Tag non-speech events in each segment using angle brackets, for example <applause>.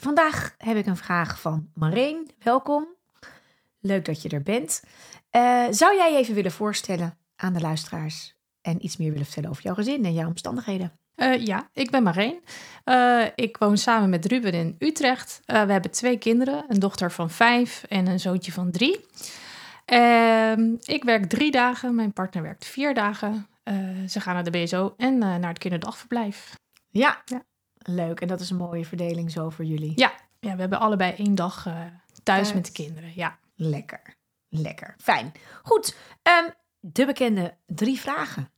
Vandaag heb ik een vraag van Mareen. Welkom. Leuk dat je er bent. Uh, zou jij je even willen voorstellen aan de luisteraars en iets meer willen vertellen over jouw gezin en jouw omstandigheden? Uh, ja, ik ben Mareen. Uh, ik woon samen met Ruben in Utrecht. we hebben twee kinderen, een dochter van vijf en een zoontje van drie. Ehm, ik werk drie dagen, mijn partner werkt vier dagen. ze gaan naar de BSO en naar het kinderdagverblijf. Ja. ja. Leuk. En dat is een mooie verdeling zo voor jullie. Ja, ja we hebben allebei één dag thuis, thuis, met de kinderen. Ja. Lekker. Lekker. Fijn. Goed. Um, de bekende drie vragen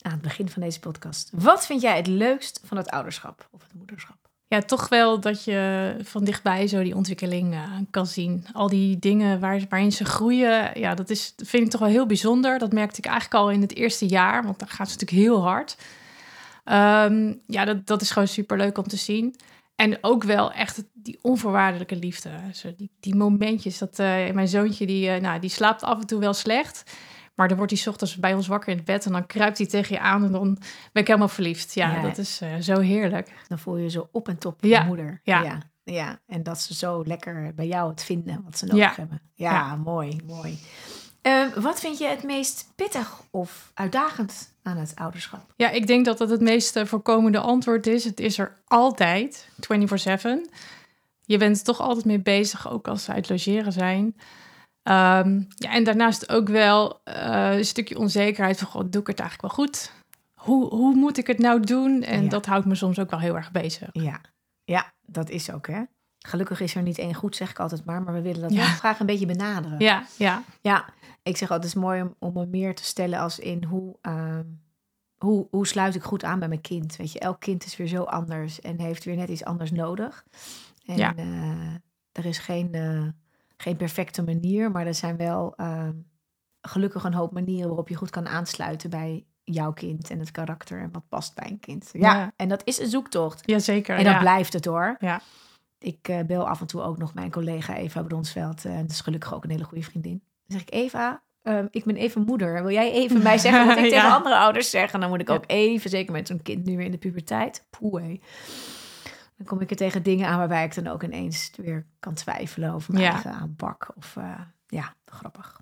aan het begin van deze podcast. Wat vind jij het leukst van het ouderschap of het moederschap? Ja, toch wel dat je van dichtbij zo die ontwikkeling uh, kan zien. Al die dingen waar, waarin ze groeien, ja, dat, is, vind ik toch wel heel bijzonder. Dat merkte ik eigenlijk al in het eerste jaar, want dan gaat ze natuurlijk heel hard. Um, ja, dat, dat is gewoon super leuk om te zien. En ook wel echt die onvoorwaardelijke liefde. Zo die, die momentjes dat uh, mijn zoontje, die, uh, nou, die slaapt af en toe wel slecht. Maar dan wordt hij ochtends bij ons wakker in het bed en dan kruipt hij tegen je aan en dan ben ik helemaal verliefd. Ja, ja. dat is uh, zo heerlijk. Dan voel je je zo op en top je ja. moeder. Ja. ja. Ja, en dat ze zo lekker bij jou het vinden wat ze nodig hebben. Ja, ja, mooi, mooi. Uh, wat vind je het meest pittig of uitdagend aan het ouderschap? Ja, ik denk dat dat het meest voorkomende antwoord is. Het is er altijd, 24-7. Je bent toch altijd mee bezig, ook als ze uit logeren zijn. Um, ja, en daarnaast ook wel uh, een stukje onzekerheid van, god, doe ik het eigenlijk wel goed? Hoe, hoe moet ik het nou doen? En ja. dat houdt me soms ook wel heel erg bezig. Ja, ja dat is ook, hè? Gelukkig is er niet één goed, zeg ik altijd maar. Maar we willen dat ja. graag een beetje benaderen. Ja, ja. Ja, ik zeg altijd, het is mooi om, om me meer te stellen als in hoe, uh, hoe, hoe sluit ik goed aan bij mijn kind. Weet je, elk kind is weer zo anders en heeft weer net iets anders nodig. En ja. uh, er is geen, uh, geen perfecte manier, maar er zijn wel gelukkig een hoop manieren waarop je goed kan aansluiten bij jouw kind en het karakter en wat past bij een kind. Ja, ja. en dat is een zoektocht. Jazeker. En dat ja. blijft het hoor. Ja. Ik uh, bel af en toe ook nog mijn collega Eva Bronsveld. En dat is gelukkig ook een hele goede vriendin. Dan zeg ik, Eva, um, ik ben even moeder. Wil jij even mij zeggen wat ik <laughs> ja. tegen andere ouders zeg? En dan moet ik ook even, zeker met zo'n kind nu weer in de puberteit. Poeh, Dan kom ik er tegen dingen aan waarbij ik dan ook ineens weer kan twijfelen over mijn eigen aanpak. Of uh, ja, grappig.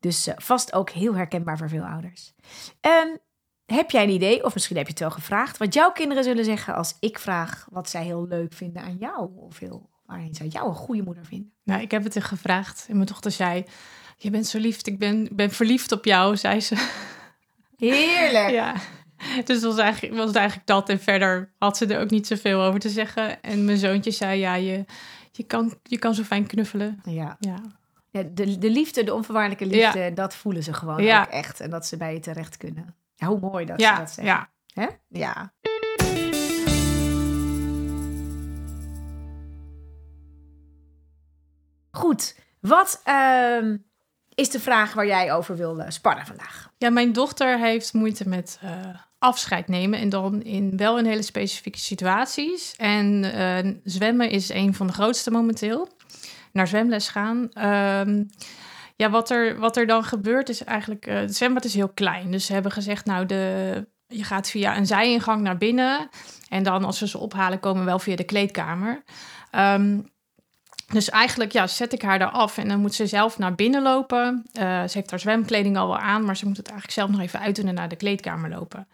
Dus uh, vast ook heel herkenbaar voor veel ouders. Um, heb jij een idee, of misschien heb je het wel gevraagd, wat jouw kinderen zullen zeggen als ik vraag wat zij heel leuk vinden aan jou? Of heel, waarin zij jou een goede moeder vinden? Nou, ik heb het er gevraagd en mijn dochter zei, je bent zo lief, ik ben, ben verliefd op jou, zei ze. Heerlijk! <laughs> ja. Dus was eigenlijk, was het eigenlijk dat. En verder had ze er ook niet zoveel over te zeggen. En mijn zoontje zei, ja, je, je, kan, je kan zo fijn knuffelen. Ja. ja. ja de, de liefde, de onvoorwaardelijke liefde, ja. dat voelen ze gewoon ja. ook echt. En dat ze bij je terecht kunnen. Ja, hoe mooi dat ja, ze dat zeggen. Ja. Hè? Ja. Goed. Wat uh, is de vraag waar jij over wilde sparren vandaag? Ja, mijn dochter heeft moeite met uh, afscheid nemen. En dan in wel in hele specifieke situaties. En uh, zwemmen is een van de grootste momenteel. Naar zwemles gaan. Uh, ja, wat er, wat er dan gebeurt is eigenlijk... Uh, het zwembad is heel klein. Dus ze hebben gezegd, nou, de, je gaat via een zijingang naar binnen. En dan als ze ze ophalen, komen we wel via de kleedkamer. Um, dus eigenlijk ja, zet ik haar daar af en dan moet ze zelf naar binnen lopen. Uh, ze heeft haar zwemkleding al wel aan, maar ze moet het eigenlijk zelf nog even uitdoen en naar de kleedkamer lopen.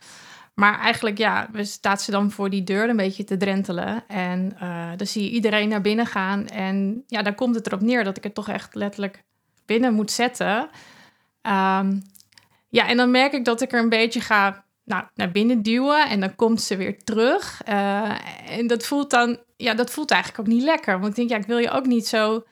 Maar eigenlijk ja, staat ze dan voor die deur een beetje te drentelen. En uh, dan zie je iedereen naar binnen gaan. En ja, dan komt het erop neer dat ik het toch echt letterlijk binnen moet zetten. Um, ja, en dan merk ik dat ik er een beetje ga nou, naar binnen duwen en dan komt ze weer terug. Uh, en dat voelt dan, ja, dat voelt eigenlijk ook niet lekker. Want ik denk, ja, ik wil je ook niet zo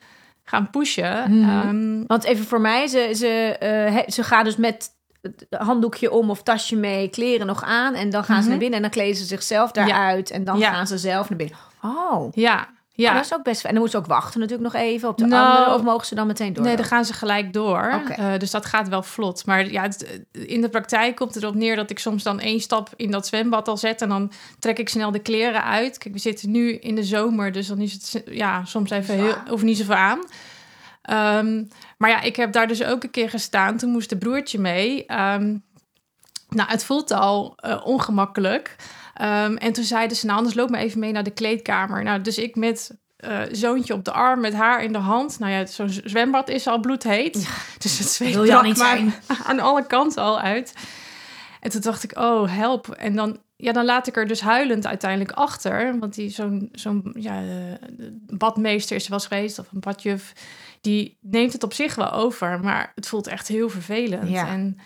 gaan pushen. Mm. Um, want even voor mij, ze, ze, uh, he, ze gaat dus met het handdoekje om of tasje mee, kleren nog aan. En dan gaan mm -hmm. ze naar binnen en dan kleden ze zichzelf daaruit. Ja. En dan ja. gaan ze zelf naar binnen. Oh. Ja, Ja. dat is ook best. En dan moet ze ook wachten natuurlijk nog even op de Nou, andere. Of mogen ze dan meteen door? Nee, dan gaan ze gelijk door. Eh, dus dat gaat wel vlot. Maar ja, het- in de praktijk komt het erop neer dat ik soms dan één stap in dat zwembad al zet. En dan trek ik snel de kleren uit. Kijk, we zitten nu in de zomer, dus dan is het ja, soms even heel, of niet zoveel aan. Ehm, maar ja, ik heb daar dus ook een keer gestaan. Toen moest de broertje mee. Ehm, nou, het voelt al eh, ongemakkelijk. Ehm, en toen zeiden ze, nou, anders loop maar even mee naar de kleedkamer. Nou, dus ik met eh, zoontje op de arm, met haar in de hand. Nou ja, zo'n zwembad is al bloedheet. Dus het zweet Wil je al brak niet maar zijn. <laughs> aan alle kanten al uit. En toen dacht ik, oh, help. En dan, ja, dan laat ik er dus huilend uiteindelijk achter. Want die zo'n zo'n ja, eh, badmeester is wel geweest, of een badjuf... die neemt het op zich wel over, maar het voelt echt heel vervelend. Ja. En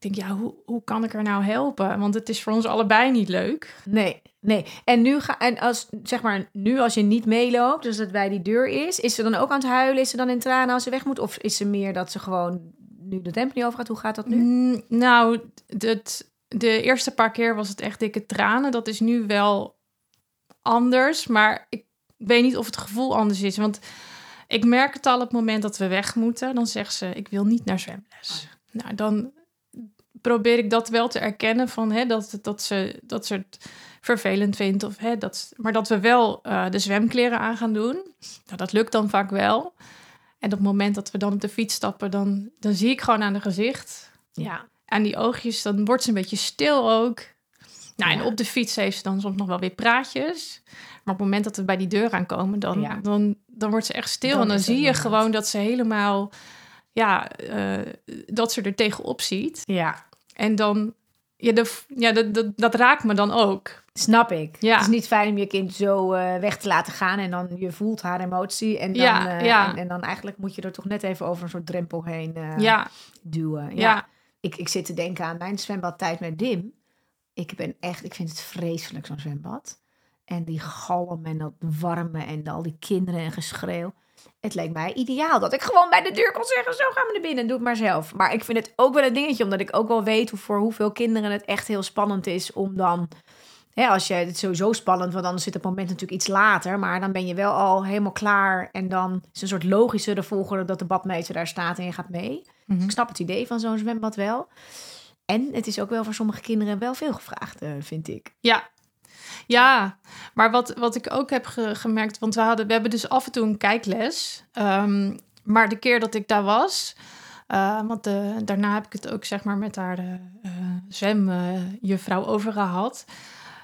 denk, ja, hoe, hoe kan ik er nou helpen? Want het is voor ons allebei niet leuk. Nee, nee. En nu ga en als zeg maar nu als je niet meeloopt, dus dat bij die deur is, is ze dan ook aan het huilen? Is ze dan in tranen als ze weg moet? Of is ze meer dat ze gewoon nu de tempo niet over gaat? Hoe gaat dat nu? Mm, nou, het, de eerste paar keer was het echt dikke tranen. Dat is nu wel anders, maar ik weet niet of het gevoel anders is. Want ik merk het al op het moment dat we weg moeten. Dan zegt ze, ik wil niet naar zwemles. Nou, dan probeer ik dat wel te erkennen van hè, dat, dat, ze, dat ze het vervelend vindt. Of, hè, dat, maar dat we wel eh, de zwemkleren aan gaan doen. Nou, dat lukt dan vaak wel. En op het moment dat we dan op de fiets stappen, dan, dan zie ik gewoon aan de gezicht Ja. aan die oogjes, dan wordt ze een beetje stil ook. Nou, en op de fiets heeft ze dan soms nog wel weer praatjes. Maar op het moment dat we bij die deur aankomen, dan, Ja. dan, dan wordt ze echt stil. Dan en dan zie je gewoon dat ze helemaal, ja, eh, dat ze er tegenop ziet. Ja. En dan, ja, de, ja dat, raakt me dan ook. Snap ik. Ja. Het is niet fijn om je kind zo eh, weg te laten gaan en dan je voelt haar emotie en dan, Ja, eh, ja. En, en dan eigenlijk moet je er toch net even over een soort drempel heen eh, duwen. Ja. ja, Ik, ik zit te denken aan mijn zwembadtijd met Dim. Ik ben echt, ik vind het vreselijk zo'n zwembad. En die galm en dat warme en al die kinderen en geschreeuw. Het leek mij ideaal dat ik gewoon bij de deur kon zeggen: Zo gaan we naar binnen, doe het maar zelf. Maar ik vind het ook wel een dingetje, omdat ik ook wel weet hoe, voor hoeveel kinderen het echt heel spannend is om dan. Hè, als je het sowieso spannend, want anders zit het moment natuurlijk iets later. Maar dan ben je wel al helemaal klaar. En dan is een soort logischere volgorde dat de badmeester daar staat en je gaat mee. Mhm. Ik snap het idee van zo'n zwembad wel. En het is ook wel voor sommige kinderen wel veel gevraagd, eh, vind ik. Ja. Ja, maar wat, wat ik ook heb ge- gemerkt, want we, hadden, we hebben dus af en toe een kijkles. Ehm, maar de keer dat ik daar was, eh, want daarna heb ik het ook zeg maar met haar uh, zwemjuffrouw over gehad.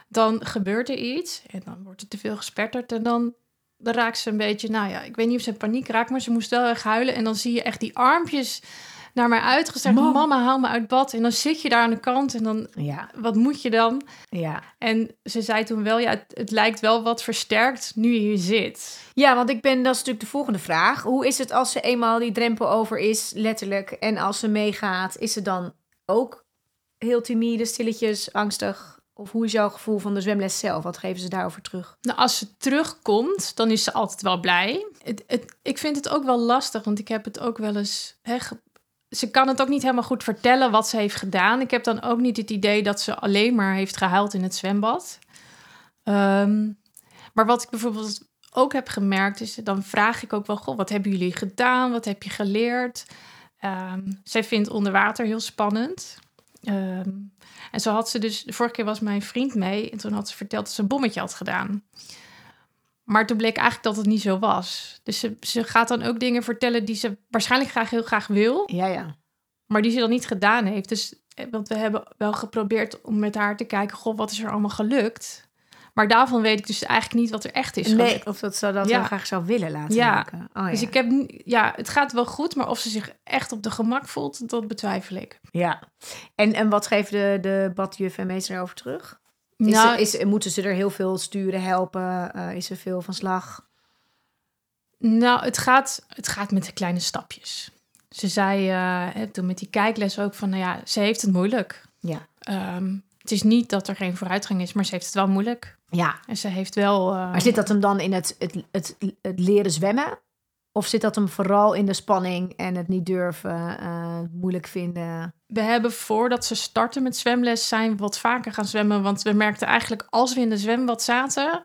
Dan gebeurt er iets en dan wordt er te veel gespetterd en dan, dan raakt ze een beetje, nou ja, ik weet niet of ze paniek raakt, maar ze moest wel erg huilen. En dan zie je echt die armpjes naar mij uitgestrekt. Mam. Mama, haal me uit bad. En dan zit je daar aan de kant en dan, Ja, wat moet je dan? ja. En ze zei toen wel, ja, het, het lijkt wel wat versterkt nu je hier zit. Ja, want ik ben, dat is natuurlijk de volgende vraag. Hoe is het als ze eenmaal die drempel over is, letterlijk, en als ze meegaat, is ze dan ook heel timide, stilletjes, angstig? Of hoe is jouw gevoel van de zwemles zelf? Wat geven ze daarover terug? Nou, als ze terugkomt, dan is ze altijd wel blij. Het, het, ik vind het ook wel lastig, want ik heb het ook wel eens... Hè, ze kan het ook niet helemaal goed vertellen wat ze heeft gedaan. Ik heb dan ook niet het idee dat ze alleen maar heeft gehuild in het zwembad. Ehm, maar wat ik bijvoorbeeld ook heb gemerkt, is dan vraag ik ook wel: Goh, wat hebben jullie gedaan? Wat heb je geleerd? Ehm, zij vindt onder water heel spannend. Ehm, en zo had ze dus, de vorige keer was mijn vriend mee en toen had ze verteld dat ze een bommetje had gedaan. Maar toen bleek eigenlijk dat het niet zo was. Dus ze, ze gaat dan ook dingen vertellen die ze waarschijnlijk graag heel graag wil, Ja, ja. maar die ze dan niet gedaan heeft. Dus, eh, want we hebben wel geprobeerd om met haar te kijken, goh, wat is er allemaal gelukt? Maar daarvan weet ik dus eigenlijk niet wat er echt is Nee, gelukt. of dat ze dat Ja. wel graag zou willen laten Ja. lukken. Oh, Dus ja. ik heb, ja, het gaat wel goed, maar of ze zich echt op de gemak voelt, dat betwijfel ik. ja. En, en wat geeft de, de badjuf en meester over terug? Is Nou, is, moeten ze er heel veel sturen, helpen? Eh, is er veel van slag? Nou, het gaat, het gaat met de kleine stapjes. Ze zei eh, toen met die kijkles ook van, nou ja, ze heeft het moeilijk. Ja. Ehm, het is niet dat er geen vooruitgang is, maar ze heeft het wel moeilijk. Ja, En ze heeft wel... eh, Maar zit dat hem dan in het, het, het, het leren zwemmen? Of zit dat hem vooral in de spanning en het niet durven, moeilijk vinden? We hebben voordat ze starten met zwemles zijn wat vaker gaan zwemmen. Want we merkten eigenlijk als we in de zwembad zaten,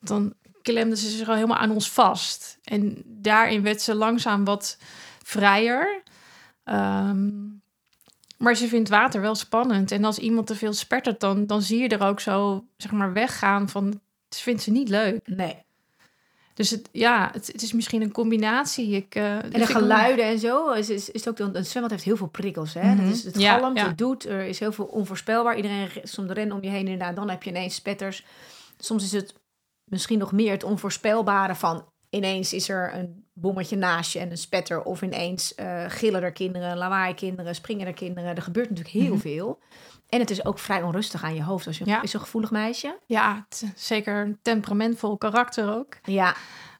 dan klemde ze zich al helemaal aan ons vast. En daarin werd ze langzaam wat vrijer. Ehm, maar ze vindt water wel spannend. En als iemand te veel spettert, dan, dan zie je er ook zo, zeg maar, weggaan van... Het vindt ze niet leuk. Nee. Dus het, ja, het, het is misschien een combinatie. Ik, uh, en de geluiden en zo is, is, is ook... Een zwembad heeft heel veel prikkels, hè? dat is, het galmt, ja, het doet. Er is heel veel onvoorspelbaar. Iedereen soms rent om je heen inderdaad. Dan heb je ineens spetters. Soms is het misschien nog meer het onvoorspelbare van... ineens is er een bommetje naast je en een spetter. Of ineens uh, gillen er kinderen, lawaai kinderen, springen er kinderen. Er gebeurt natuurlijk heel mhm. veel. En het is ook vrij onrustig aan je hoofd. Als je ja. is een gevoelig meisje. Ja, zeker een temperamentvol karakter ook. Ja.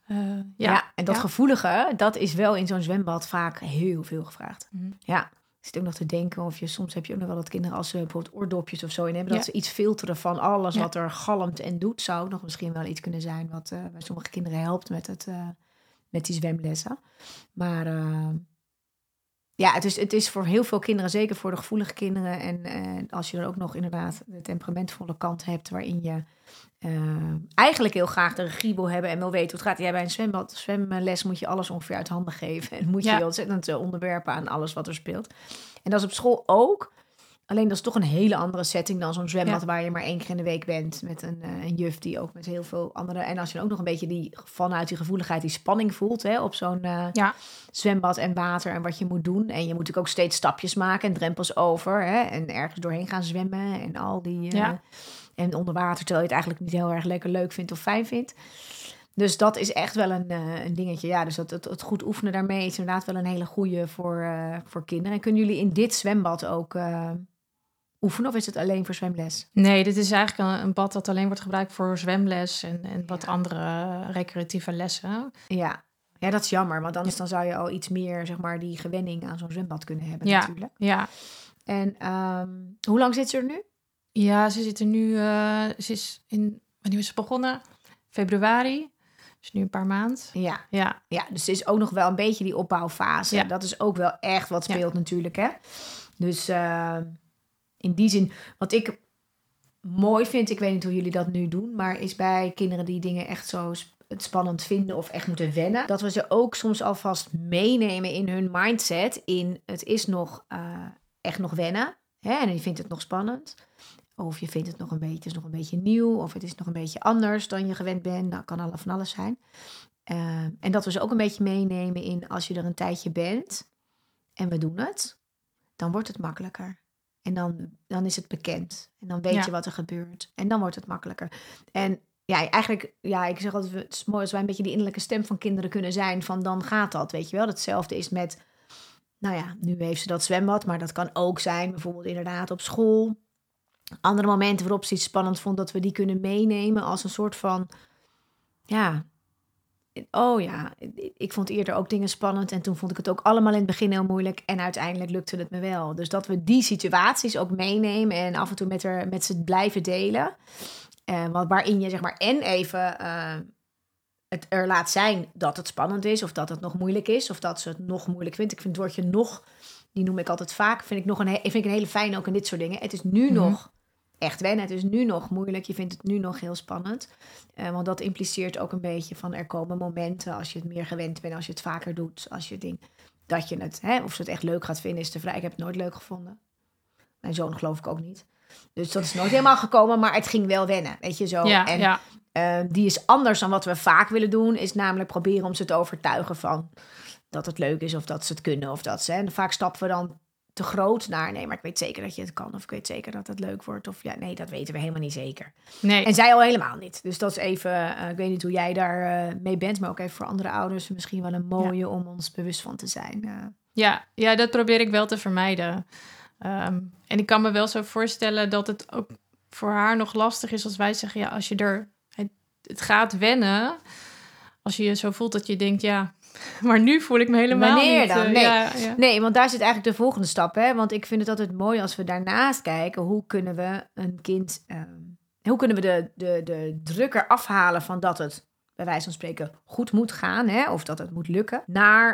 Uh, ja. ja. en dat gevoelige, dat is wel in zo'n zwembad vaak heel veel gevraagd. Mm. Ja. Ik zit ook nog te denken of je soms heb je ook nog wel dat kinderen als ze bijvoorbeeld oordopjes of zo in hebben, dat ze iets filteren van alles wat er galmt en doet, zou nog misschien wel iets kunnen zijn wat uh, bij sommige kinderen helpt met het uh, met die zwemlessen. Maar ja, het is, het is voor heel veel kinderen, zeker voor de gevoelige kinderen. En uh, als je dan ook nog inderdaad de temperamentvolle kant hebt, waarin je uh, eigenlijk heel graag de regie wil hebben en wil weten hoe het gaat. Jij bij een zwembad, zwemles moet je alles ongeveer uit handen geven. En moet je je ontzettend uh, onderwerpen aan alles wat er speelt. En dat is op school ook. Alleen dat is toch een hele andere setting dan zo'n zwembad waar je maar één keer in de week bent. Met een, uh, een juf die ook met heel veel andere. En als je ook nog een beetje die vanuit die gevoeligheid, die spanning voelt hè, op zo'n uh, ja. zwembad en water en wat je moet doen. En je moet natuurlijk ook steeds stapjes maken en drempels over. Hè, en ergens doorheen gaan zwemmen en al die. Uh, En onder water, terwijl je het eigenlijk niet heel erg lekker leuk vindt of fijn vindt. Dus dat is echt wel een, een dingetje. Ja, dus dat, het, het, goed oefenen daarmee is inderdaad wel een hele goede voor, voor kinderen. En kunnen jullie in dit zwembad ook oefenen of is het alleen voor zwemles? Nee, dit is eigenlijk een, bad dat alleen wordt gebruikt voor zwemles en, en wat andere recreatieve lessen. Ja. ja, dat is jammer, want anders dan zou je al iets meer zeg maar, die gewenning aan zo'n zwembad kunnen hebben ja. natuurlijk. Ja. En um, hoe lang zit ze er nu? Ja, ze zit er nu, uh, ze is in, wanneer is ze begonnen? Februari. Dus nu een paar maanden. Ja. ja. Ja, dus het is ook nog wel een beetje die opbouwfase. Ja. Dat is ook wel echt wat speelt natuurlijk, hè. Dus... Uh, in die zin, wat ik mooi vind, ik weet niet hoe jullie dat nu doen, maar is bij kinderen die dingen echt zo spannend vinden of echt moeten wennen, dat we ze ook soms alvast meenemen in hun mindset. In het is nog uh, echt nog wennen. Hè? En je vindt het nog spannend. Of je vindt het nog een beetje, is nog een beetje nieuw. Of het is nog een beetje anders dan je gewend bent. Dat kan alle van alles zijn. Uh, en dat we ze ook een beetje meenemen in als je er een tijdje bent en we doen het, dan wordt het makkelijker. En dan, dan is het bekend. En dan weet je wat er gebeurt. En dan wordt het makkelijker. En ja, eigenlijk, ja, ik zeg altijd, het is mooi als wij een beetje die innerlijke stem van kinderen kunnen zijn. Van dan gaat dat, weet je wel. Hetzelfde is met, nou ja, nu heeft ze dat zwembad. Maar dat kan ook zijn, bijvoorbeeld inderdaad op school. Andere momenten waarop ze iets spannend vond, dat we die kunnen meenemen als een soort van, ja, oh ja, ik vond eerder ook dingen spannend en toen vond ik het ook allemaal in het begin heel moeilijk en uiteindelijk lukte het me wel. Dus dat we die situaties ook meenemen en af en toe met, er, met ze blijven delen. Uh, waarin je zeg maar en even uh, het er laat zijn dat het spannend is of dat het nog moeilijk is of dat ze het nog moeilijk vindt. Ik vind het woordje nog, die noem ik altijd vaak, vind ik, nog een, vind ik een hele fijne ook in dit soort dingen. Het is nu mhm. nog echt wennen. Het is nu nog moeilijk. Je vindt het nu nog heel spannend. Uh, want dat impliceert ook een beetje van er komen momenten als je het meer gewend bent, als je het vaker doet, als je denkt dat je het, hè, of ze het echt leuk gaat vinden, is te vrij. Ik heb het nooit leuk gevonden. Mijn zoon geloof ik ook niet. Dus dat is nooit helemaal gekomen, maar het ging wel wennen, weet je zo. Ja, en ja. Uh, die is anders dan wat we vaak willen doen, is namelijk proberen om ze te overtuigen van dat het leuk is of dat ze het kunnen of dat ze. En vaak stappen we dan te groot naar. Nee, maar ik weet zeker dat je het kan. Of ik weet zeker dat het leuk wordt. Of ja, nee, dat weten we helemaal niet zeker. Nee. En zij al helemaal niet. Dus dat is even, uh, ik weet niet hoe jij daar uh, mee bent, maar ook even voor andere ouders misschien wel een mooie om ons bewust van te zijn. Uh. Ja, ja, dat probeer ik wel te vermijden. Um, en ik kan me wel zo voorstellen dat het ook voor haar nog lastig is als wij zeggen, ja, als je er het, het gaat wennen, als je je zo voelt dat je denkt, ja, <laughs> Maar nu voel ik me helemaal Wanneer niet... dan? Uh, nee. Ja, ja. nee, want daar zit eigenlijk de volgende stap. Hè? Want ik vind het altijd mooi als we daarnaast kijken... hoe kunnen we een kind... Um, hoe kunnen we de, de, de druk eraf halen van dat het... bij wijze van spreken goed moet gaan... Hè? of dat het moet lukken... naar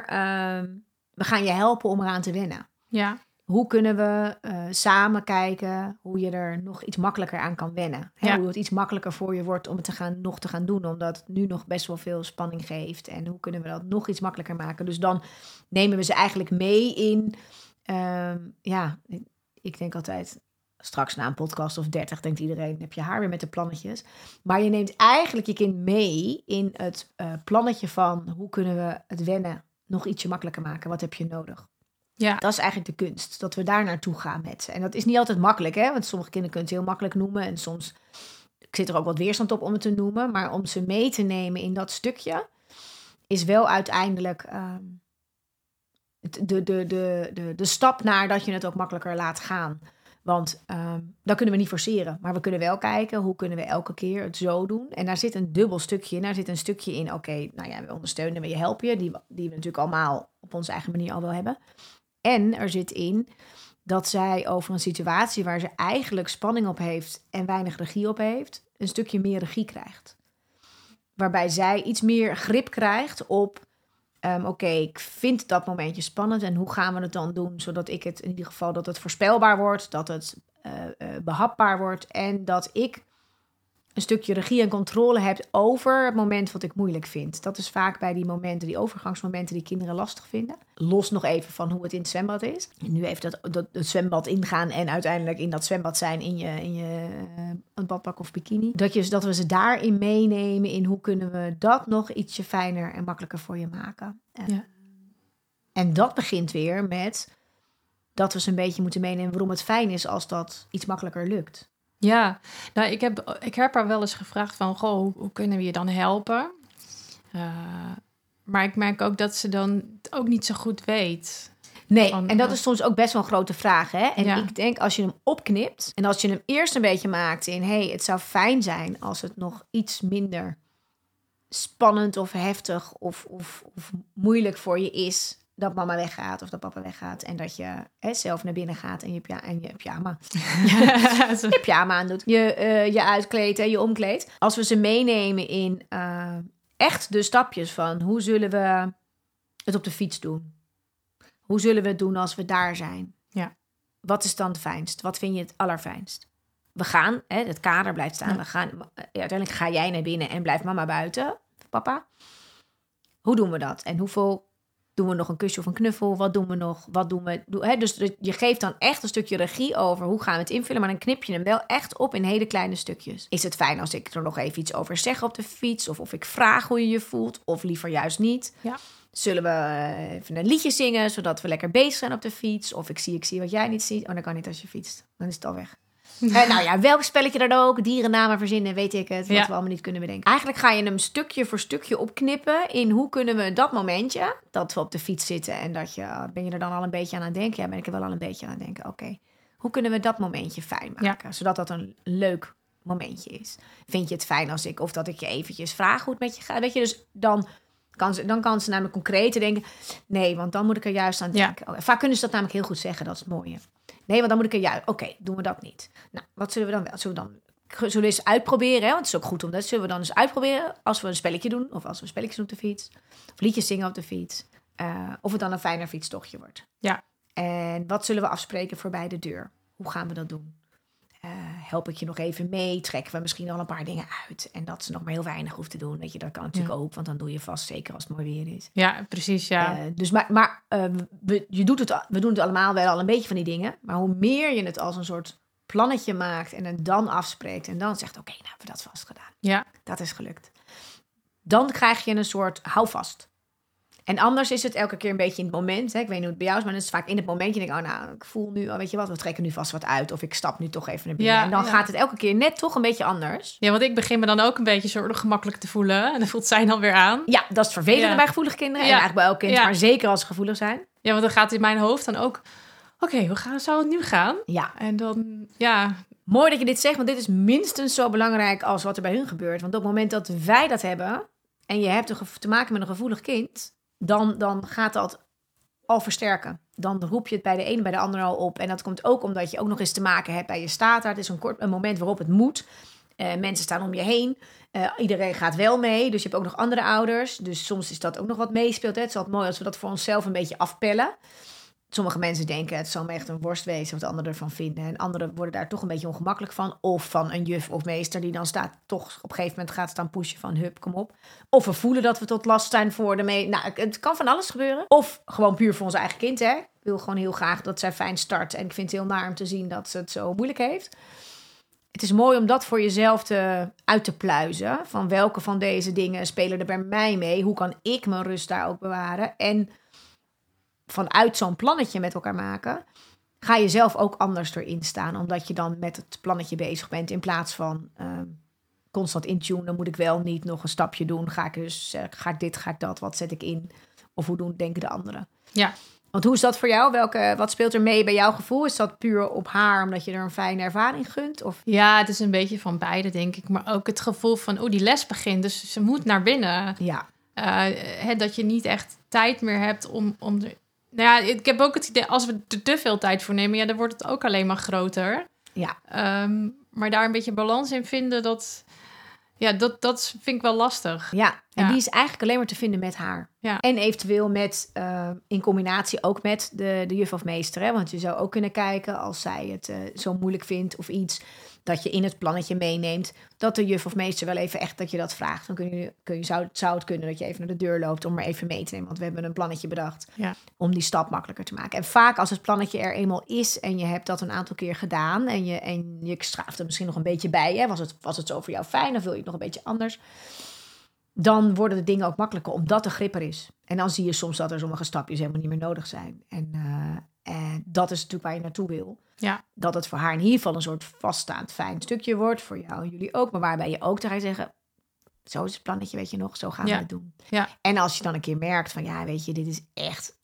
um, we gaan je helpen om eraan te wennen. Ja. Hoe kunnen we eh, samen kijken hoe je er nog iets makkelijker aan kan wennen? Hè? Ja. Hoe het iets makkelijker voor je wordt om het te gaan, nog te gaan doen, omdat het nu nog best wel veel spanning geeft. En hoe kunnen we dat nog iets makkelijker maken? Dus dan nemen we ze eigenlijk mee in, ehm, ja, ik, ik denk altijd, straks na een podcast of 30 denkt iedereen, heb je haar weer met de plannetjes. Maar je neemt eigenlijk je kind mee in het eh, plannetje van hoe kunnen we het wennen nog ietsje makkelijker maken? Wat heb je nodig? Ja. Dat is eigenlijk de kunst, dat we daar naartoe gaan met. En dat is niet altijd makkelijk, hè? want sommige kinderen kunnen het heel makkelijk noemen. En soms zit er ook wat weerstand op om het te noemen. Maar om ze mee te nemen in dat stukje, is wel uiteindelijk ehm, de, de, de, de, de stap naar dat je het ook makkelijker laat gaan. Want ehm dat kunnen we niet forceren. Maar we kunnen wel kijken hoe kunnen we elke keer het zo doen. En daar zit een dubbel stukje in. Daar zit een stukje in, oké, nou ja, we ondersteunen, we helpen je. Die, die we natuurlijk allemaal op onze eigen manier al wel hebben. En er zit in dat zij over een situatie waar ze eigenlijk spanning op heeft en weinig regie op heeft, een stukje meer regie krijgt. Waarbij zij iets meer grip krijgt op, ehm, oké, ik vind dat momentje spannend en hoe gaan we het dan doen, zodat ik het in ieder geval dat het voorspelbaar wordt, dat het eh, eh, behapbaar wordt en dat ik een stukje regie en controle heb over het moment wat ik moeilijk vind. Dat is vaak bij die momenten, die overgangsmomenten die kinderen lastig vinden. Los nog even van hoe het in het zwembad is. Nu even dat, dat, het zwembad ingaan en uiteindelijk in dat zwembad zijn in je, in je eh, een badpak of bikini. Dat, je, dat we ze daarin meenemen in hoe kunnen we dat nog ietsje fijner en makkelijker voor je maken. Ja. En dat begint weer met dat we ze een beetje moeten meenemen waarom het fijn is als dat iets makkelijker lukt. Ja, nou, ik heb, ik heb haar wel eens gevraagd van, goh, hoe, kunnen we je dan helpen? Eh, maar ik merk ook dat ze dan het ook niet zo goed weet. Nee, Van, en dat is soms ook best wel een grote vraag. Hè? En Ja. ik denk als je hem opknipt en als je hem eerst een beetje maakt in... hé, hey, het zou fijn zijn als het nog iets minder spannend of heftig of, of, of moeilijk voor je is... dat mama weggaat of dat papa weggaat en dat je hè, zelf naar binnen gaat en je, en je pyjama <laughs> je pyjama aan doet, je, eh, je uitkleedt en je omkleedt. Als we ze meenemen in eh, echt de stapjes van hoe zullen we het op de fiets doen? Hoe zullen we het doen als we daar zijn? Ja. Wat is dan het fijnst? Wat vind je het allerfijnst? We gaan, hè, het kader blijft staan. Ja. We gaan, ja, uiteindelijk ga jij naar binnen en blijft mama buiten, papa. Hoe doen we dat? En hoeveel doen we nog een kusje of een knuffel? Wat doen we nog? Wat doen we? Doe, hè? Dus je geeft dan echt een stukje regie over hoe gaan we het invullen, maar dan knip je hem wel echt op in hele kleine stukjes. Is het fijn als ik er nog even iets over zeg op de fiets? Of of ik vraag hoe je je voelt? Of liever juist niet? Ja. Zullen we eh, even een liedje zingen, zodat we lekker bezig zijn op de fiets? Of ik zie, ik zie wat jij niet ziet. Oh, dat kan niet als je fietst. Dan is het al weg. Eh, nou ja, welk spelletje dan ook. Dierennamen verzinnen, weet ik het. Wat Ja. we allemaal niet kunnen bedenken. Eigenlijk ga je hem stukje voor stukje opknippen. In hoe kunnen we dat momentje, dat we op de fiets zitten. En dat je, ben je er dan al een beetje aan aan het denken? Ja, ben ik er wel al een beetje aan het denken. Oké, hoe kunnen we dat momentje fijn maken? Zodat dat een leuk momentje is. Vind je het fijn als ik, of dat ik je eventjes vraag hoe het met je gaat? Weet je, dus dan kan ze, dan kan ze namelijk concreter denken. Nee, want dan moet ik er juist aan Ja. denken. Oh, vaak kunnen ze dat namelijk heel goed zeggen, dat is het mooie. Nee, want dan moet ik er juist... Oké, doen we dat niet. Nou, wat zullen we dan wel? Zullen we dan... Zullen we eens uitproberen? Hè? Want het is ook goed om dat. Zullen we dan eens uitproberen als we een spelletje doen? Of als we spelletjes doen op de fiets? Of liedjes zingen op de fiets? Eh, of het dan een fijner fietstochtje wordt. Ja. En wat zullen we afspreken voor bij de deur? Hoe gaan we dat doen? Help ik je nog even mee? Trekken we misschien al een paar dingen uit? En dat ze nog maar heel weinig hoeft te doen. Weet je, dat kan natuurlijk Ja. ook. Want dan doe je vast, zeker als het mooi weer is. Ja, precies, ja. Eh, dus maar, maar eh, we, je doet het, we doen het allemaal wel al een beetje van die dingen. Maar hoe meer je het als een soort plannetje maakt en het dan afspreekt en dan zegt: Oké, nou hebben we dat vast gedaan. ja. Dat is gelukt. Dan krijg je een soort houvast. En anders is het elke keer een beetje in het moment. Hè? Ik weet niet hoe het bij jou is, maar het is vaak in het moment. Je denkt, oh nou, ik voel nu, oh, weet je wat, we trekken nu vast wat uit. Of ik stap nu toch even naar binnen. Ja, en dan ja. gaat het elke keer net toch een beetje anders. Ja, want ik begin me dan ook een beetje zo gemakkelijk te voelen. En dan voelt zij dan weer aan. Ja, dat is het vervelende Ja. bij gevoelige kinderen. Ja. En eigenlijk bij elk kind, maar zeker als ze gevoelig zijn. Ja, want dan gaat in mijn hoofd dan ook... Oké, hoe gaan, zou het nu gaan? Ja, En dan, ja, Mooi dat je dit zegt, want dit is minstens zo belangrijk als wat er bij hun gebeurt. Want op het moment dat wij dat hebben en je hebt te maken met een gevoelig kind, dan, dan gaat dat al versterken. Dan roep je het bij de ene bij de ander al op. En dat komt ook omdat je ook nog eens te maken hebt bij je staat. Het is een, kort, een moment waarop het moet. Eh, mensen staan om je heen. Eh, iedereen gaat wel mee. Dus je hebt ook nog andere ouders. Dus soms is dat ook nog wat meespeelt. Hè. Het is altijd mooi als we dat voor onszelf een beetje afpellen sommige mensen denken het zal me echt een worst wezen wat anderen ervan vinden. En anderen worden daar toch een beetje ongemakkelijk van. Of van een juf of meester die dan staat, toch op een gegeven moment gaat staan pushen van hup, kom op. Of we voelen dat we tot last zijn voor de mee. Nou, het kan van alles gebeuren. Of gewoon puur voor ons eigen kind, hè. Ik wil gewoon heel graag dat zij fijn start. En ik vind het heel naar om te zien dat ze het zo moeilijk heeft. Het is mooi om dat voor jezelf te, uit te pluizen. Van welke van deze dingen spelen er bij mij mee? Hoe kan ik mijn rust daar ook bewaren? En vanuit zo'n plannetje met elkaar maken, ga je zelf ook anders erin staan. Omdat je dan met het plannetje bezig bent. In plaats van uh, constant intunen, moet ik wel niet nog een stapje doen. Ga ik dus, uh, ga ik dit, ga ik dat, wat zet ik in? Of hoe doen, denken de anderen? Ja. Want hoe is dat voor jou? Welke, wat speelt er mee bij jouw gevoel? Is dat puur op haar omdat je er een fijne ervaring gunt? Of? Ja, het is een beetje van beide, denk ik. Maar ook het gevoel van, oh, die les begint, dus ze moet naar binnen. Ja. Uh, dat je niet echt tijd meer hebt om, om nou ja, ik heb ook het idee, als we er te veel tijd voor nemen, ja, dan wordt het ook alleen maar groter. Ja. Um, maar daar een beetje balans in vinden, dat, ja, dat, dat vind ik wel lastig. Ja, en die is eigenlijk alleen maar te vinden met haar. Ja. En eventueel met, uh, in combinatie ook met de, de juf of meester. Hè? Want je zou ook kunnen kijken als zij het uh, zo moeilijk vindt of iets dat je in het plannetje meeneemt. Dat de juf of meester wel even echt dat je dat vraagt. Dan kun je, kun je, zou, zou het kunnen dat je even naar de deur loopt om maar even mee te nemen. Want we hebben een plannetje bedacht ja. om die stap makkelijker te maken. En vaak als het plannetje er eenmaal is en je hebt dat een aantal keer gedaan. En je, en je straaft er misschien nog een beetje bij. Hè? Was, het, was het zo voor jou fijn of wil je het nog een beetje anders? Dan worden de dingen ook makkelijker omdat de grip er is. En dan zie je soms dat er sommige stapjes helemaal niet meer nodig zijn. En, uh, en dat is natuurlijk waar je naartoe wil. Ja. Dat het voor haar in ieder geval een soort vaststaand fijn stukje wordt. Voor jou en jullie ook. Maar waarbij je ook tegen zeggen... Zo is het plannetje, weet je nog. Zo gaan ja. we het doen. Ja. En als je dan een keer merkt van... Ja, weet je, dit is echt,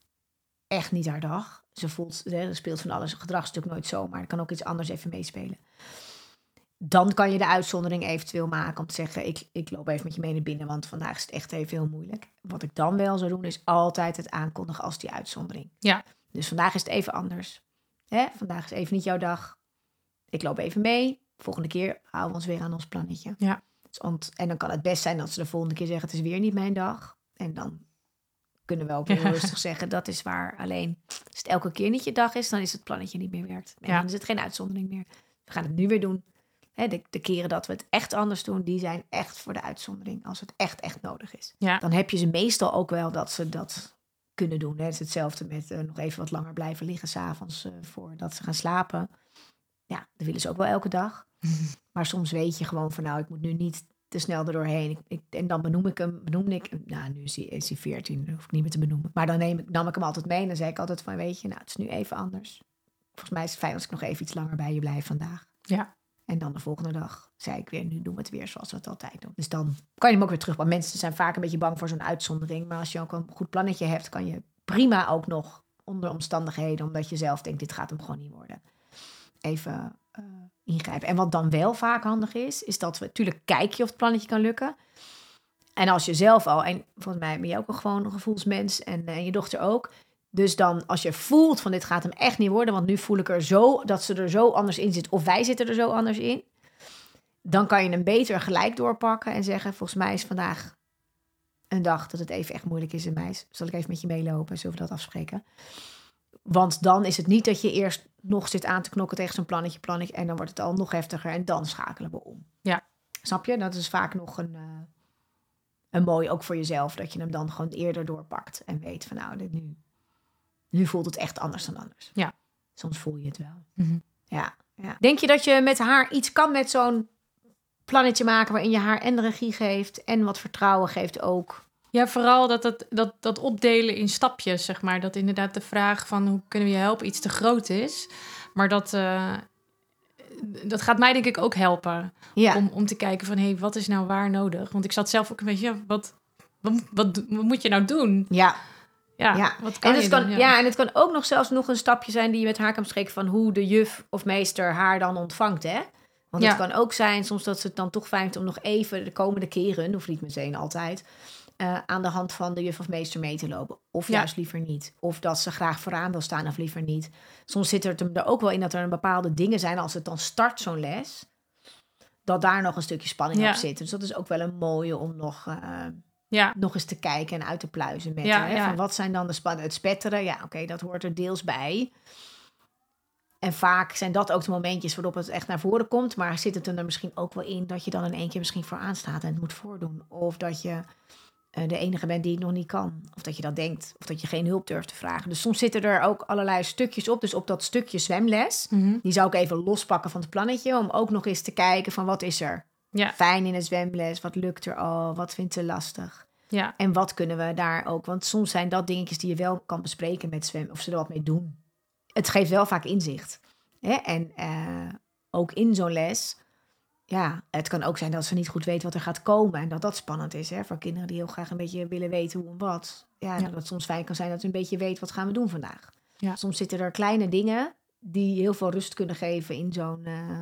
echt niet haar dag. Ze voelt, er speelt van alles. Gedrag is natuurlijk nooit zo. Maar er kan ook iets anders even meespelen. Dan kan je de uitzondering eventueel maken om te zeggen... Ik, ik loop even met je mee naar binnen, want vandaag is het echt even heel moeilijk. Wat ik dan wel zou doen, is altijd het aankondigen als die uitzondering. Ja. Dus vandaag is het even anders. Hè? Vandaag is even niet jouw dag. Ik loop even mee. Volgende keer houden we ons weer aan ons plannetje. Ja. Want, en dan kan het best zijn dat ze de volgende keer zeggen: Het is weer niet mijn dag. En dan kunnen we ook heel <laughs> rustig zeggen: Dat is waar. Alleen als het elke keer niet je dag is, dan is het plannetje niet meer werkt. En Ja. dan is het geen uitzondering meer. We gaan het nu weer doen. Hè, de, de keren dat we het echt anders doen, die zijn echt voor de uitzondering. Als het echt, echt nodig is. Ja. Dan heb je ze meestal ook wel dat ze dat kunnen doen. Hè. Het is hetzelfde met eh, nog even wat langer blijven liggen s'avonds uh, voordat ze gaan slapen. Ja, dat willen ze ook wel elke dag. <laughs> maar soms weet je gewoon van nou, ik moet nu niet te snel er doorheen. Ik, ik, en dan benoem ik hem, benoem ik, nou nu is hij, is hij 14, dat hoef ik niet meer te benoemen. Maar dan neem ik, nam ik hem altijd mee en dan zei ik altijd van weet je, nou het is nu even anders. Volgens mij is het fijn als ik nog even iets langer bij je blijf vandaag. Ja. En dan de volgende dag zei ik weer, nu doen we het weer zoals we het altijd doen. Dus dan kan je hem ook weer terug. Want mensen zijn vaak een beetje bang voor zo'n uitzondering. Maar als je ook een goed plannetje hebt, kan je prima ook nog onder omstandigheden, omdat je zelf denkt, dit gaat hem gewoon niet worden. Even uh, ingrijpen. En wat dan wel vaak handig is, is dat we natuurlijk kijken of het plannetje kan lukken. En als je zelf al, en volgens mij ben je ook al gewoon een gevoelsmens en, en je dochter ook. Dus dan als je voelt van dit gaat hem echt niet worden, want nu voel ik er zo dat ze er zo anders in zit of wij zitten er zo anders in. Dan kan je hem beter gelijk doorpakken en zeggen volgens mij is vandaag een dag dat het even echt moeilijk is in mij. Zal ik even met je meelopen? Zullen we dat afspreken? Want dan is het niet dat je eerst nog zit aan te knokken tegen zo'n plannetje, plannetje. En dan wordt het al nog heftiger en dan schakelen we om. Ja. Snap je? Dat is vaak nog een, uh, een mooi ook voor jezelf. Dat je hem dan gewoon eerder doorpakt. En weet van nou, dit nu, nu voelt het echt anders dan anders. Ja. Soms voel je het wel. Mm -hmm. ja, ja. Denk je dat je met haar iets kan met zo'n plannetje maken waarin je haar en de regie geeft en wat vertrouwen geeft ook? Ja, vooral dat, dat, dat, dat opdelen in stapjes, zeg maar. Dat inderdaad de vraag van hoe kunnen we je helpen iets te groot is. Maar dat, uh, dat gaat mij denk ik ook helpen. Ja. Om, om te kijken van, hé, hey, wat is nou waar nodig? Want ik zat zelf ook een beetje, ja, wat, wat, wat, wat moet je nou doen? Ja. Ja, ja. wat kan en het kan, doen? ja. ja, en het kan ook nog zelfs nog een stapje zijn die je met haar kan bespreken van hoe de juf of meester haar dan ontvangt, hè? Want het kan ook zijn soms dat ze het dan toch fijn vindt om nog even de komende keren, hoeft niet meteen altijd, eh, aan de hand van de juf of meester mee te lopen. Of juist liever niet. Of dat ze graag vooraan wil staan of liever niet. Soms zit het hem er ook wel in dat er een bepaalde dingen zijn als het dan start zo'n les. Dat daar nog een stukje spanning op zit. Dus dat is ook wel een mooie om nog, eh, Ja, nog eens te kijken en uit te pluizen met Ja. Hè? Van wat zijn dan de spannen? Het spetteren, ja, oké, dat hoort er deels bij. En vaak zijn dat ook de momentjes waarop het echt naar voren komt. Maar zit het er misschien ook wel in dat je dan in één keer misschien voor aanstaat en het moet voordoen? Of dat je eh, de enige bent die het nog niet kan. Of dat je dat denkt. Of dat je geen hulp durft te vragen. Dus soms zitten er ook allerlei stukjes op. Dus op dat stukje zwemles, Mhm. die zou ik even lospakken van het plannetje. Om ook nog eens te kijken van wat is er ja, fijn in het zwemles? Wat lukt er al? Wat vindt ze lastig? ja, En wat kunnen we daar ook? Want soms zijn dat dingetjes die je wel kan bespreken met zwemmen. Of ze er wat mee doen. Het geeft wel vaak inzicht. Hè? En eh, ook in zo'n les. Ja, het kan ook zijn dat ze niet goed weet wat er gaat komen. En dat dat spannend is. Hè? Voor kinderen die heel graag een beetje willen weten hoe en wat. Ja, Ja. dat het soms fijn kan zijn dat ze een beetje weet wat gaan we doen vandaag. Ja. Soms zitten er kleine dingen die heel veel rust kunnen geven in zo'n eh,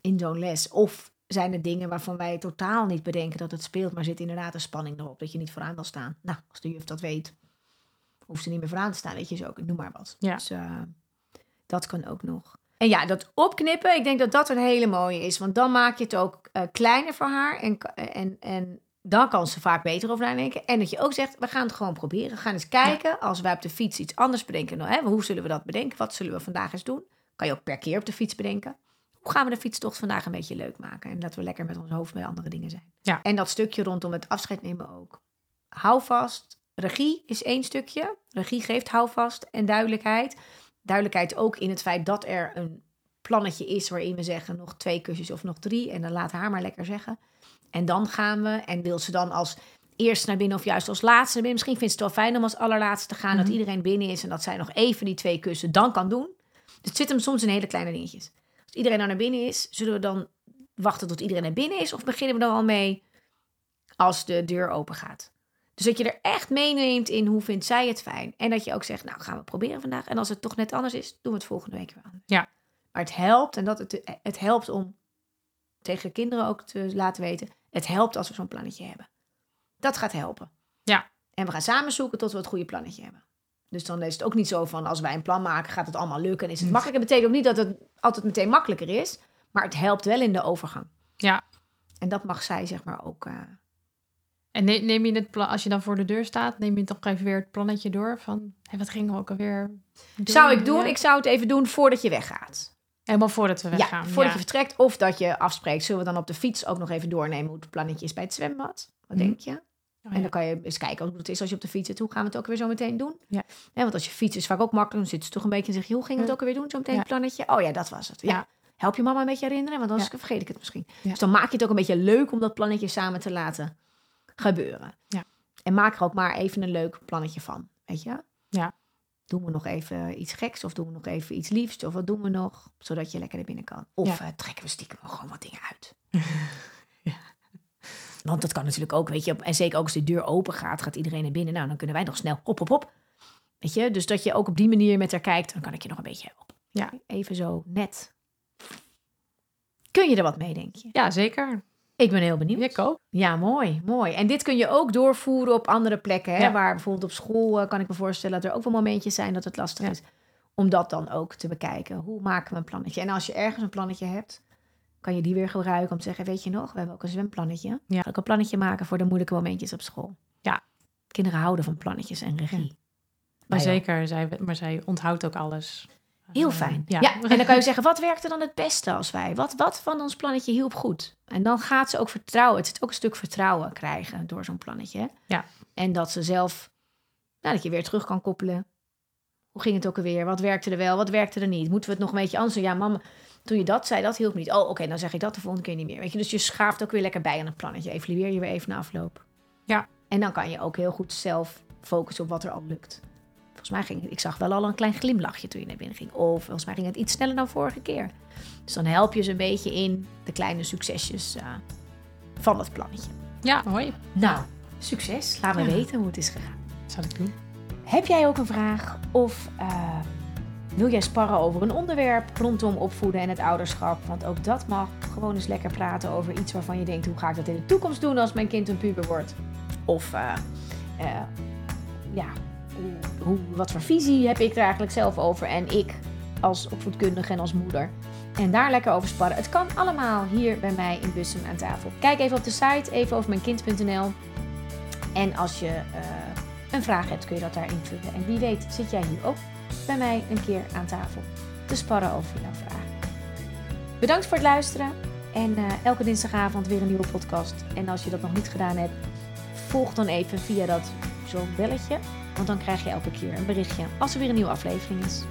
in zo'n les. Of zijn er dingen waarvan wij totaal niet bedenken dat het speelt, maar zit inderdaad een spanning erop dat je niet vooraan wil staan. Nou, als de juf dat weet, hoeft ze niet meer vooraan te staan, weet je zo, noem maar wat. Ja. Dus eh, dat kan ook nog. En ja, dat opknippen, ik denk dat dat een hele mooie is, want dan maak je het ook eh, kleiner voor haar en, en, en dan kan ze vaak beter over nadenken. En dat je ook zegt, we gaan het gewoon proberen. We gaan eens kijken, als wij op de fiets iets anders bedenken, nou, hè, hoe zullen we dat bedenken? Wat zullen we vandaag eens doen? Kan je ook per keer op de fiets bedenken. Hoe gaan we de fietstocht vandaag een beetje leuk maken? En dat we lekker met ons hoofd bij andere dingen zijn. Ja. En dat stukje rondom het afscheid nemen ook. Hou vast. Regie is één stukje. Regie geeft houvast en duidelijkheid. Duidelijkheid ook in het feit dat er een plannetje is waarin we zeggen nog twee kusjes of nog drie. En dan laat haar maar lekker zeggen. En dan gaan we. En wil ze dan als eerste naar binnen of juist als laatste naar binnen. Misschien vindt ze het wel fijn om als allerlaatste te gaan. Dat Mhm. iedereen binnen is en dat zij nog even die twee kussen dan kan doen. Dus het zit hem soms in hele kleine dingetjes. Iedereen nou naar binnen is, zullen we dan wachten tot iedereen naar binnen is? Of beginnen we dan al mee als de deur open gaat? Dus dat je er echt meeneemt in hoe vindt zij het fijn. En dat je ook zegt, nou gaan we proberen vandaag. En als het toch net anders is, doen we het volgende week weer anders. Ja. Maar het helpt, en dat het, het helpt om tegen kinderen ook te laten weten. Het helpt als we zo'n plannetje hebben. Dat gaat helpen. Ja. En we gaan samen zoeken tot we het goede plannetje hebben. Dus dan is het ook niet zo van als wij een plan maken, gaat het allemaal lukken. En is het Mm. makkelijk. Het betekent ook niet dat het altijd meteen makkelijker is. Maar het helpt wel in de overgang. ja. En dat mag zij zeg maar ook. eh, En ne- neem je het plan, als je dan voor de deur staat, neem je toch even weer het plannetje door van, wat gingen we ook alweer doen? Zou ik doen? Ja. Ik zou het even doen voordat je weggaat. Helemaal voordat we weggaan. Ja, voordat je vertrekt. Of dat je afspreekt. Zullen we dan op de fiets ook nog even doornemen hoe het plannetje is bij het zwembad? Wat Mhm. denk je? Oh, En dan kan je eens kijken hoe het is als je op de fiets zit. Hoe gaan we het ook weer zo meteen doen? Ja. Want als je fiets is vaak ook makkelijk. Dan zit ze toch een beetje en zeg je, hoe ging het ook weer doen? Zo meteen het plannetje. Oh ja, dat was het. Ja. Help je mama een beetje herinneren, want anders vergeet ik het misschien. Dus dan maak je het ook een beetje leuk om dat plannetje samen te laten gebeuren. Ja. En maak er ook maar even een leuk plannetje van. Weet je? Ja. Doen we nog even iets geks of doen we nog even iets liefs? Of wat doen we nog? Zodat je lekker naar binnen kan. Of Ja. eh, trekken we stiekem gewoon wat dingen uit. <laughs> Want dat kan natuurlijk ook, weet je. En zeker ook als de deur open gaat, gaat iedereen naar binnen. Nou, dan kunnen wij nog snel hop, hop, hop. Weet je, dus dat je ook op die manier met haar kijkt, dan kan ik je nog een beetje helpen. Ja. Even zo net. Kun je er wat mee, denk je? Ja, zeker. Ik ben heel benieuwd. Ik ook. Ja, mooi, mooi. En dit kun je ook doorvoeren op andere plekken. Hè? Ja. Waar bijvoorbeeld op school eh, kan ik me voorstellen dat er ook wel momentjes zijn dat het lastig Ja. is. Om dat dan ook te bekijken. Hoe maken we een plannetje? En als je ergens een plannetje hebt, kan je die weer gebruiken om te zeggen: Weet je nog, we hebben ook een zwemplannetje. Ja. Ga ik een plannetje maken voor de moeilijke momentjes op school. Ja. Kinderen houden van plannetjes en regie. Maar ook. zeker, zij, maar zij onthoudt ook alles. Heel Eh, fijn. Ja. Ja. en dan kan je zeggen, wat werkte dan het beste als wij? Wat, wat van ons plannetje hielp goed? En dan gaat ze ook vertrouwen. Het is ook een stuk vertrouwen krijgen door zo'n plannetje. Ja. En dat ze zelf, nou, dat je weer terug kan koppelen. Hoe ging het ook alweer? Wat werkte er wel? Wat werkte er niet? Moeten we het nog een beetje anders doen? Ja, mama, toen je dat zei, dat hielp niet. Oh, oké, dan zeg ik dat de volgende keer niet meer. Weet je, dus je schaaft ook weer lekker bij aan het plannetje. Evalueer je weer even na afloop. Ja. En dan kan je ook heel goed zelf focussen op wat er al lukt. Volgens mij ging ik zag wel al een klein glimlachje toen je naar binnen ging. Of volgens mij ging het iets sneller dan vorige keer. Dus dan help je ze een beetje in de kleine succesjes eh, van dat plannetje. ja, mooi. Nou, succes. Laat me Ja. weten hoe het is gegaan. Zal ik doen. Heb jij ook een vraag of eh, wil jij sparren over een onderwerp rondom opvoeden en het ouderschap? Want ook dat mag. Gewoon eens lekker praten over iets waarvan je denkt: hoe ga ik dat in de toekomst doen als mijn kind een puber wordt? Of eh, eh, ja, hoe, wat voor visie heb ik er eigenlijk zelf over? En ik als opvoedkundige en als moeder. En daar lekker over sparren. Het kan allemaal hier bij mij in Bussum aan tafel. Kijk even op de site, even over mijn kind.nl. En als je eh, een vraag hebt, kun je dat daar invullen. En wie weet zit jij nu ook bij mij een keer aan tafel te sparren over jouw vraag. Bedankt voor het luisteren. En eh, elke dinsdagavond weer een nieuwe podcast. En als je dat nog niet gedaan hebt, volg dan even via dat zo'n belletje. Want dan krijg je elke keer een berichtje als er weer een nieuwe aflevering is.